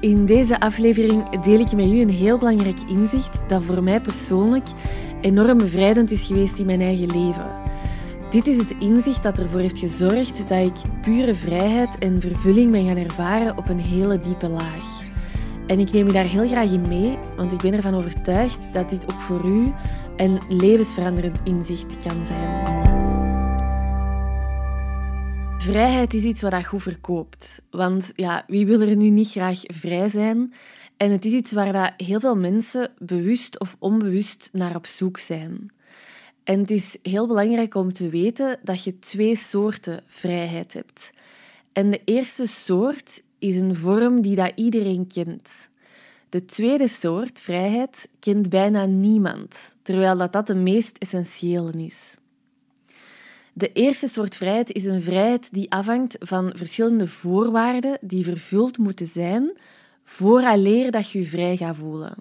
In deze aflevering deel ik met u een heel belangrijk inzicht dat voor mij persoonlijk enorm bevrijdend is geweest in mijn eigen leven. Dit is het inzicht dat ervoor heeft gezorgd dat ik pure vrijheid en vervulling ben gaan ervaren op een hele diepe laag. En ik neem u daar heel graag in mee, want ik ben ervan overtuigd dat dit ook voor u een levensveranderend inzicht kan zijn. Vrijheid is iets wat dat goed verkoopt. Want ja, wie wil er nu niet graag vrij zijn? En het is iets waar dat heel veel mensen bewust of onbewust naar op zoek zijn. En het is heel belangrijk om te weten dat je twee soorten vrijheid hebt. En de eerste soort is een vorm die dat iedereen kent. De tweede soort vrijheid kent bijna niemand, terwijl dat, dat de meest essentiële is. De eerste soort vrijheid is een vrijheid die afhangt van verschillende voorwaarden die vervuld moeten zijn vooraleer dat je je vrij gaat voelen.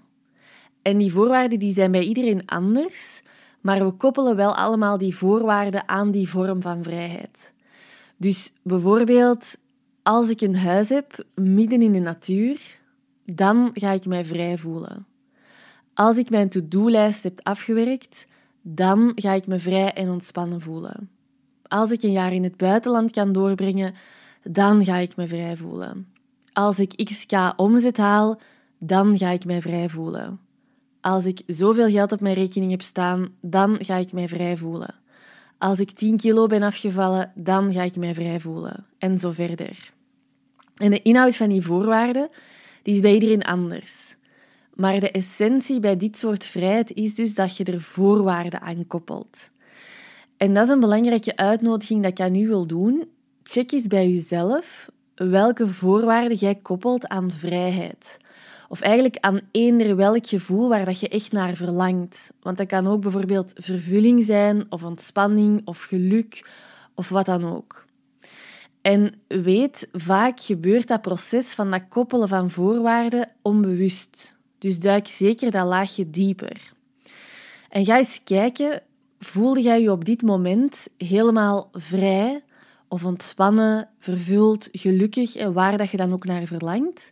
En die voorwaarden die zijn bij iedereen anders, maar we koppelen wel allemaal die voorwaarden aan die vorm van vrijheid. Dus bijvoorbeeld, als ik een huis heb midden in de natuur, dan ga ik mij vrij voelen. Als ik mijn to-do-lijst heb afgewerkt, dan ga ik me vrij en ontspannen voelen. Als ik een jaar in het buitenland kan doorbrengen, dan ga ik me vrij voelen. Als ik xk omzet haal, dan ga ik mij vrij voelen. Als ik zoveel geld op mijn rekening heb staan, dan ga ik mij vrij voelen. Als ik 10 kilo ben afgevallen, dan ga ik mij vrij voelen. En zo verder. En de inhoud van die voorwaarden die is bij iedereen anders. Maar de essentie bij dit soort vrijheid is dus dat je er voorwaarden aan koppelt. En dat is een belangrijke uitnodiging dat ik aan u wil doen. Check eens bij jezelf welke voorwaarden jij koppelt aan vrijheid. Of eigenlijk aan eender welk gevoel waar dat je echt naar verlangt. Want dat kan ook bijvoorbeeld vervulling zijn, of ontspanning, of geluk, of wat dan ook. En weet, vaak gebeurt dat proces van dat koppelen van voorwaarden onbewust. Dus duik zeker dat laagje dieper. En ga eens kijken Voelde jij je op dit moment helemaal vrij of ontspannen, vervuld, gelukkig en waar dat je dan ook naar verlangt?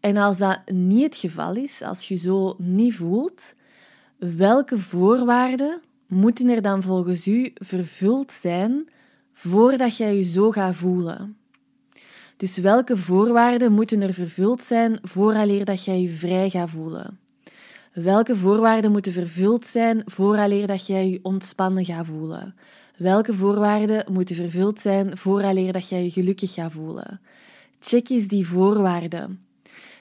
En als dat niet het geval is, als je zo niet voelt, welke voorwaarden moeten er dan volgens u vervuld zijn voordat jij je zo gaat voelen? Dus welke voorwaarden moeten er vervuld zijn vooraleer dat jij je vrij gaat voelen? Welke voorwaarden moeten vervuld zijn vooraleer dat jij je ontspannen gaat voelen? Welke voorwaarden moeten vervuld zijn vooraleer dat jij je gelukkig gaat voelen? Check eens die voorwaarden.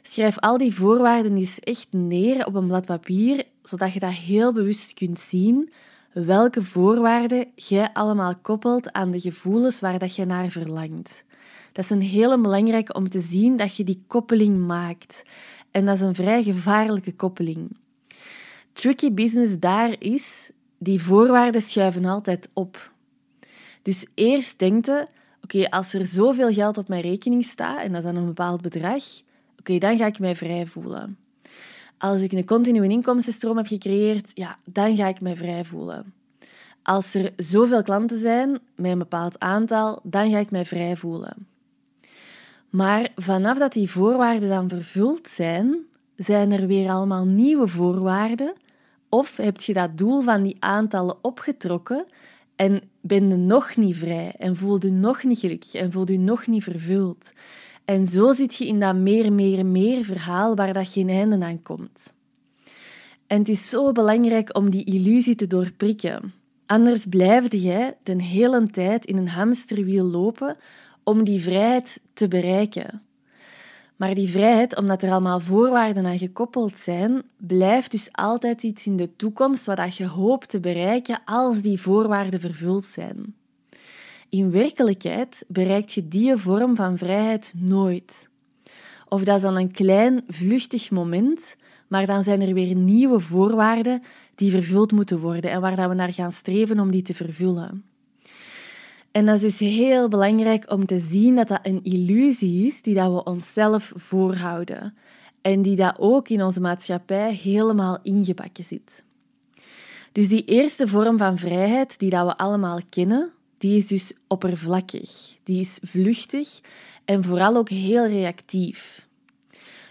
Schrijf al die voorwaarden eens echt neer op een blad papier, zodat je dat heel bewust kunt zien welke voorwaarden jij allemaal koppelt aan de gevoelens waar dat je naar verlangt. Dat is een hele belangrijke om te zien dat je die koppeling maakt. En dat is een vrij gevaarlijke koppeling. Tricky business daar is, die voorwaarden schuiven altijd op. Dus eerst denkt je, oké, als er zoveel geld op mijn rekening staat, en dat is dan een bepaald bedrag, oké, dan ga ik mij vrij voelen. Als ik een continue inkomstenstroom heb gecreëerd, ja, dan ga ik mij vrij voelen. Als er zoveel klanten zijn, met een bepaald aantal, dan ga ik mij vrij voelen. Maar vanaf dat die voorwaarden dan vervuld zijn, zijn er weer allemaal nieuwe voorwaarden? Of heb je dat doel van die aantallen opgetrokken en ben je nog niet vrij en voel je nog niet gelukkig en voel je nog niet vervuld? En zo zit je in dat meer, meer, meer verhaal waar dat geen einde aan komt. En het is zo belangrijk om die illusie te doorprikken. Anders blijf jij de hele tijd in een hamsterwiel lopen om die vrijheid te bereiken. Maar die vrijheid, omdat er allemaal voorwaarden aan gekoppeld zijn, blijft dus altijd iets in de toekomst wat je hoopt te bereiken als die voorwaarden vervuld zijn. In werkelijkheid bereikt je die vorm van vrijheid nooit. Of dat is dan een klein, vluchtig moment, maar dan zijn er weer nieuwe voorwaarden die vervuld moeten worden en waar we naar gaan streven om die te vervullen. En dat is dus heel belangrijk om te zien dat dat een illusie is die dat we onszelf voorhouden. En die dat ook in onze maatschappij helemaal ingebakken zit. Dus die eerste vorm van vrijheid die dat we allemaal kennen, die is dus oppervlakkig. Die is vluchtig en vooral ook heel reactief.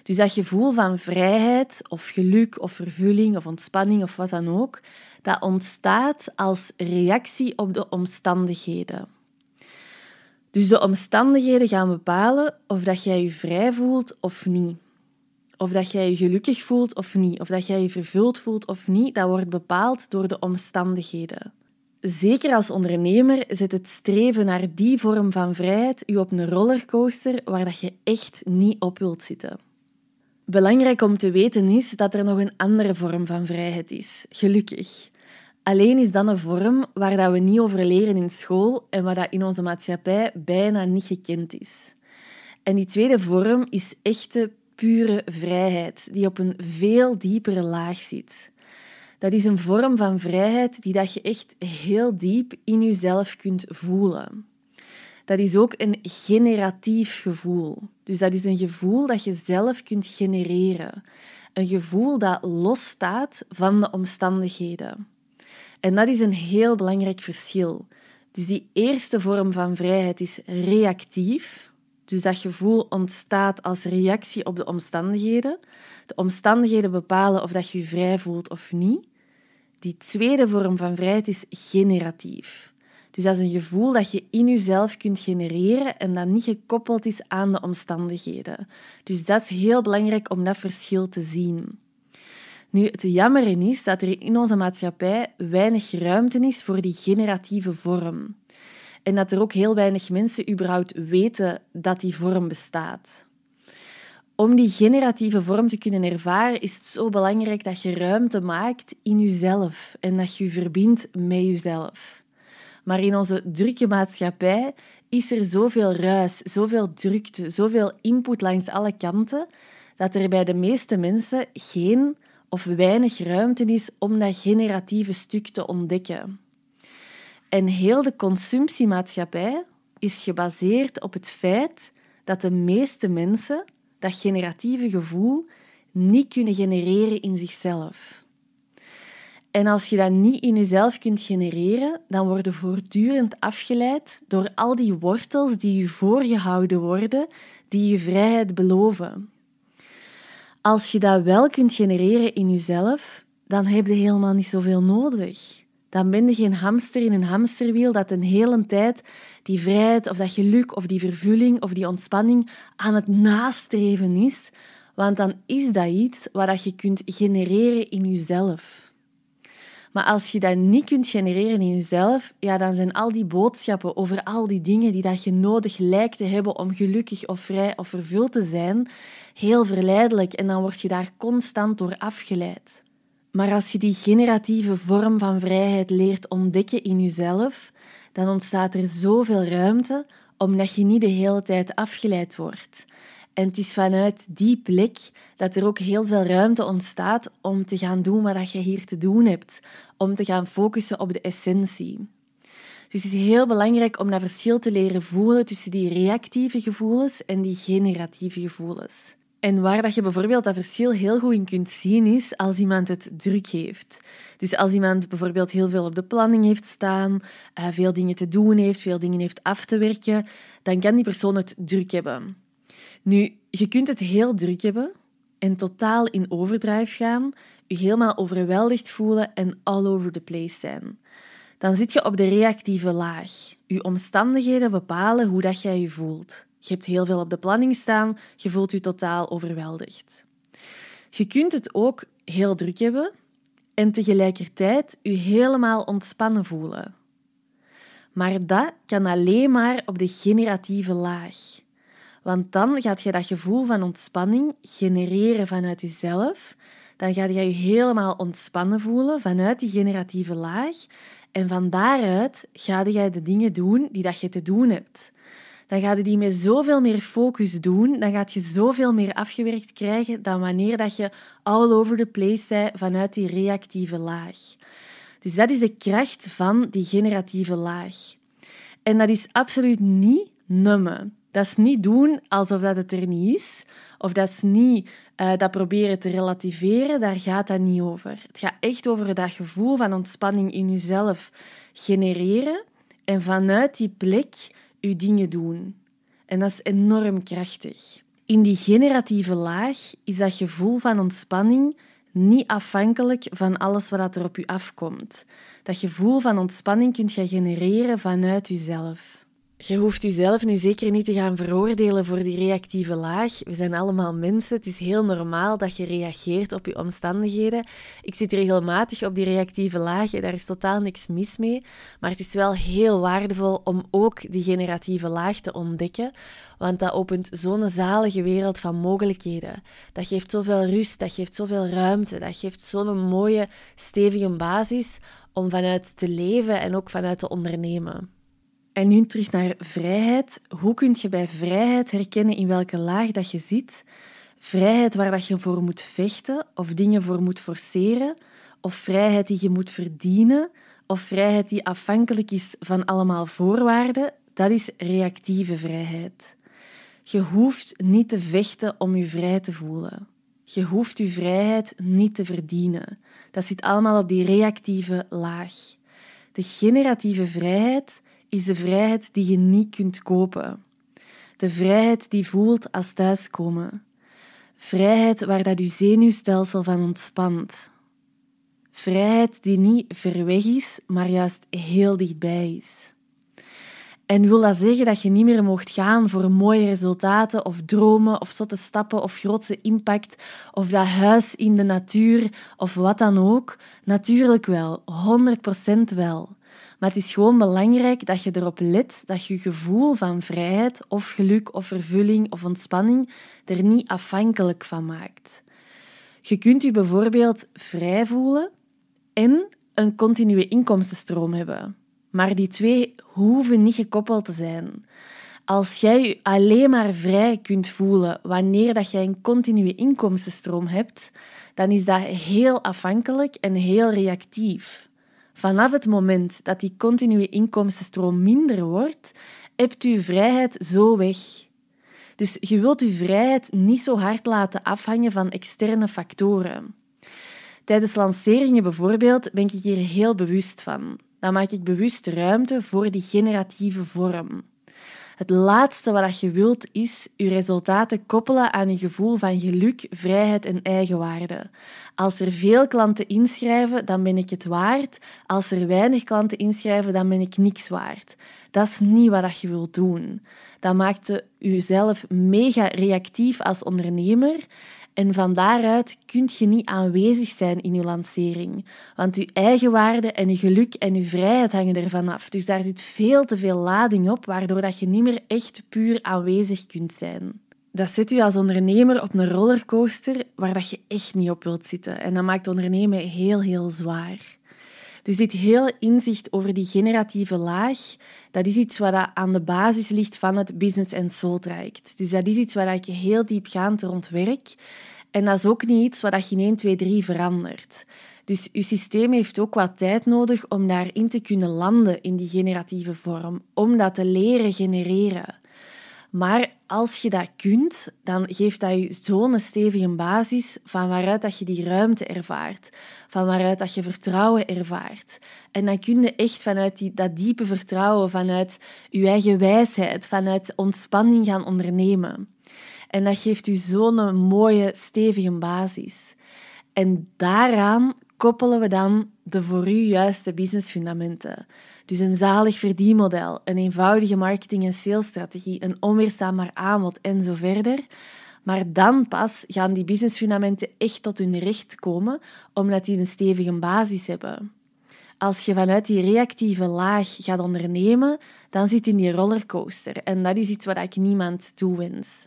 Dus dat gevoel van vrijheid of geluk of vervulling of ontspanning of wat dan ook, dat ontstaat als reactie op de omstandigheden. Dus de omstandigheden gaan bepalen of dat jij je vrij voelt of niet. Of dat jij je gelukkig voelt of niet. Of dat jij je vervuld voelt of niet, dat wordt bepaald door de omstandigheden. Zeker als ondernemer zit het streven naar die vorm van vrijheid u op een rollercoaster waar dat je echt niet op wilt zitten. Belangrijk om te weten is dat er nog een andere vorm van vrijheid is, gelukkig. Alleen is dat een vorm waar dat we niet over leren in school en wat dat in onze maatschappij bijna niet gekend is. En die tweede vorm is echte, pure vrijheid, die op een veel diepere laag zit. Dat is een vorm van vrijheid die dat je echt heel diep in jezelf kunt voelen. Dat is ook een generatief gevoel. Dus dat is een gevoel dat je zelf kunt genereren. Een gevoel dat losstaat van de omstandigheden. En dat is een heel belangrijk verschil. Dus die eerste vorm van vrijheid is reactief. Dus dat gevoel ontstaat als reactie op de omstandigheden. De omstandigheden bepalen of dat je je vrij voelt of niet. Die tweede vorm van vrijheid is generatief. Dus dat is een gevoel dat je in jezelf kunt genereren en dat niet gekoppeld is aan de omstandigheden. Dus dat is heel belangrijk om dat verschil te zien. Nu, het jammer is dat er in onze maatschappij weinig ruimte is voor die generatieve vorm. En dat er ook heel weinig mensen überhaupt weten dat die vorm bestaat. Om die generatieve vorm te kunnen ervaren, is het zo belangrijk dat je ruimte maakt in jezelf en dat je je verbindt met jezelf. Maar in onze drukke maatschappij is er zoveel ruis, zoveel drukte, zoveel input langs alle kanten, dat er bij de meeste mensen geen of weinig ruimte is om dat generatieve stuk te ontdekken. En heel de consumptiemaatschappij is gebaseerd op het feit dat de meeste mensen dat generatieve gevoel niet kunnen genereren in zichzelf. En als je dat niet in jezelf kunt genereren, dan word je voortdurend afgeleid door al die wortels die je voorgehouden worden, die je vrijheid beloven. Als je dat wel kunt genereren in jezelf, dan heb je helemaal niet zoveel nodig. Dan ben je geen hamster in een hamsterwiel dat een hele tijd die vrijheid of dat geluk of die vervulling of die ontspanning aan het nastreven is. Want dan is dat iets wat je kunt genereren in jezelf. Maar als je dat niet kunt genereren in jezelf, ja, dan zijn al die boodschappen over al die dingen die dat je nodig lijkt te hebben om gelukkig of vrij of vervuld te zijn, heel verleidelijk en dan word je daar constant door afgeleid. Maar als je die generatieve vorm van vrijheid leert ontdekken in jezelf, dan ontstaat er zoveel ruimte omdat je niet de hele tijd afgeleid wordt. En het is vanuit die plek dat er ook heel veel ruimte ontstaat om te gaan doen wat je hier te doen hebt, om te gaan focussen op de essentie. Dus het is heel belangrijk om dat verschil te leren voelen tussen die reactieve gevoelens en die generatieve gevoelens. En waar dat je bijvoorbeeld dat verschil heel goed in kunt zien, is als iemand het druk heeft. Dus als iemand bijvoorbeeld heel veel op de planning heeft staan, eh, veel dingen te doen heeft, veel dingen heeft af te werken, dan kan die persoon het druk hebben. Nu, je kunt het heel druk hebben en totaal in overdrive gaan, je helemaal overweldigd voelen en all over the place zijn. Dan zit je op de reactieve laag. Je omstandigheden bepalen hoe dat jij je voelt. Je hebt heel veel op de planning staan, je voelt je totaal overweldigd. Je kunt het ook heel druk hebben en tegelijkertijd je helemaal ontspannen voelen. Maar dat kan alleen maar op de generatieve laag. Want dan gaat je dat gevoel van ontspanning genereren vanuit jezelf. Dan ga je je helemaal ontspannen voelen vanuit die generatieve laag. En van daaruit ga je de dingen doen die dat je te doen hebt dan ga je die met zoveel meer focus doen, dan gaat je zoveel meer afgewerkt krijgen dan wanneer dat je all over the place bent vanuit die reactieve laag. Dus dat is de kracht van die generatieve laag. En dat is absoluut niet nummen. Dat is niet doen alsof dat het er niet is, of dat is niet uh, dat proberen te relativeren, daar gaat dat niet over. Het gaat echt over dat gevoel van ontspanning in jezelf genereren en vanuit die plek je dingen doen. En dat is enorm krachtig. In die generatieve laag is dat gevoel van ontspanning niet afhankelijk van alles wat er op je afkomt. Dat gevoel van ontspanning kunt je genereren vanuit jezelf. Je hoeft jezelf nu zeker niet te gaan veroordelen voor die reactieve laag. We zijn allemaal mensen. Het is heel normaal dat je reageert op je omstandigheden. Ik zit regelmatig op die reactieve laag en daar is totaal niks mis mee. Maar het is wel heel waardevol om ook die generatieve laag te ontdekken. Want dat opent zo'n zalige wereld van mogelijkheden. Dat geeft zoveel rust, dat geeft zoveel ruimte, dat geeft zo'n mooie, stevige basis om vanuit te leven en ook vanuit te ondernemen. En nu terug naar vrijheid. Hoe kun je bij vrijheid herkennen in welke laag dat je zit? Vrijheid waar dat je voor moet vechten of dingen voor moet forceren, of vrijheid die je moet verdienen, of vrijheid die afhankelijk is van allemaal voorwaarden, dat is reactieve vrijheid. Je hoeft niet te vechten om je vrij te voelen. Je hoeft je vrijheid niet te verdienen. Dat zit allemaal op die reactieve laag. De generatieve vrijheid is de vrijheid die je niet kunt kopen. De vrijheid die voelt als thuiskomen. Vrijheid waar dat je zenuwstelsel van ontspant. Vrijheid die niet ver weg is, maar juist heel dichtbij is. En wil dat zeggen dat je niet meer mocht gaan voor mooie resultaten of dromen of zotte stappen of grootse impact of dat huis in de natuur of wat dan ook? Natuurlijk wel, 100% wel. Maar het is gewoon belangrijk dat je erop let dat je gevoel van vrijheid of geluk of vervulling of ontspanning er niet afhankelijk van maakt. Je kunt je bijvoorbeeld vrij voelen en een continue inkomstenstroom hebben. Maar die twee hoeven niet gekoppeld te zijn. Als jij je alleen maar vrij kunt voelen wanneer dat jij een continue inkomstenstroom hebt, dan is dat heel afhankelijk en heel reactief. Vanaf het moment dat die continue inkomstenstroom minder wordt, hebt u vrijheid zo weg. Dus je wilt uw vrijheid niet zo hard laten afhangen van externe factoren. Tijdens lanceringen bijvoorbeeld ben ik hier heel bewust van. Dan maak ik bewust ruimte voor die generatieve vorm. Het laatste wat je wilt is je resultaten koppelen aan een gevoel van geluk, vrijheid en eigenwaarde. Als er veel klanten inschrijven, dan ben ik het waard. Als er weinig klanten inschrijven, dan ben ik niks waard. Dat is niet wat je wilt doen. Dat maakt jezelf mega reactief als ondernemer en van daaruit kun je niet aanwezig zijn in je lancering. Want je eigenwaarde en je geluk en je vrijheid hangen ervan af. Dus daar zit veel te veel lading op, waardoor dat je niet meer echt puur aanwezig kunt zijn. Dat zet je als ondernemer op een rollercoaster waar dat je echt niet op wilt zitten. En dat maakt ondernemen heel, heel zwaar. Dus dit hele inzicht over die generatieve laag, dat is iets wat aan de basis ligt van het business and soul traject. Dus dat is iets waar ik heel diepgaand rond werk. En dat is ook niet iets wat je in 1, 2, 3 verandert. Dus je systeem heeft ook wat tijd nodig om daarin te kunnen landen in die generatieve vorm, om dat te leren genereren. Maar als je dat kunt, dan geeft dat je zo'n stevige basis van waaruit dat je die ruimte ervaart, van waaruit dat je vertrouwen ervaart. En dan kun je echt vanuit die, dat diepe vertrouwen, vanuit je eigen wijsheid, vanuit ontspanning gaan ondernemen. En dat geeft u zo'n mooie, stevige basis. En daaraan koppelen we dan de voor u juiste businessfundamenten. Dus een zalig verdienmodel, een eenvoudige marketing- en salesstrategie, een onweerstaanbaar aanbod en zo verder. Maar dan pas gaan die businessfundamenten echt tot hun recht komen, omdat die een stevige basis hebben. Als je vanuit die reactieve laag gaat ondernemen, dan zit je in die rollercoaster. En dat is iets wat ik niemand toewens.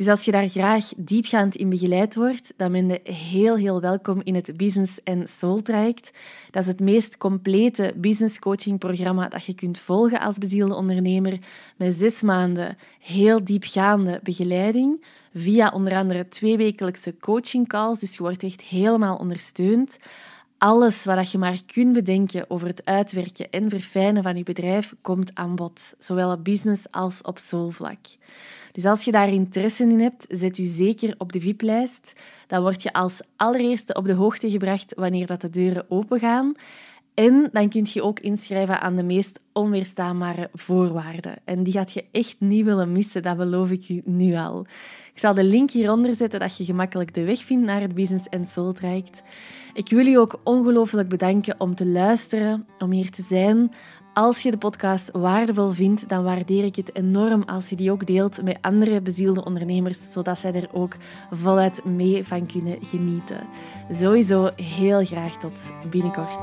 Dus als je daar graag diepgaand in begeleid wordt, dan ben je heel, heel welkom in het Business and Soul traject. Dat is het meest complete business coaching programma dat je kunt volgen als bezielde ondernemer, met zes maanden heel diepgaande begeleiding, via onder andere tweewekelijkse coaching calls, dus je wordt echt helemaal ondersteund. Alles wat je maar kunt bedenken over het uitwerken en verfijnen van je bedrijf komt aan bod, zowel op business als op soulvlak. Dus als je daar interesse in hebt, zet u zeker op de VIP-lijst. Dan word je als allereerste op de hoogte gebracht wanneer dat de deuren opengaan. En dan kun je ook inschrijven aan de meest onweerstaanbare voorwaarden. En die gaat je echt niet willen missen, dat beloof ik je nu al. Ik zal de link hieronder zetten dat je gemakkelijk de weg vindt naar het Business and Soul traject. Ik wil je ook ongelooflijk bedanken om te luisteren, om hier te zijn. Als je de podcast waardevol vindt, dan waardeer ik het enorm als je die ook deelt met andere bezielde ondernemers, zodat zij er ook voluit mee van kunnen genieten. Sowieso heel graag tot binnenkort.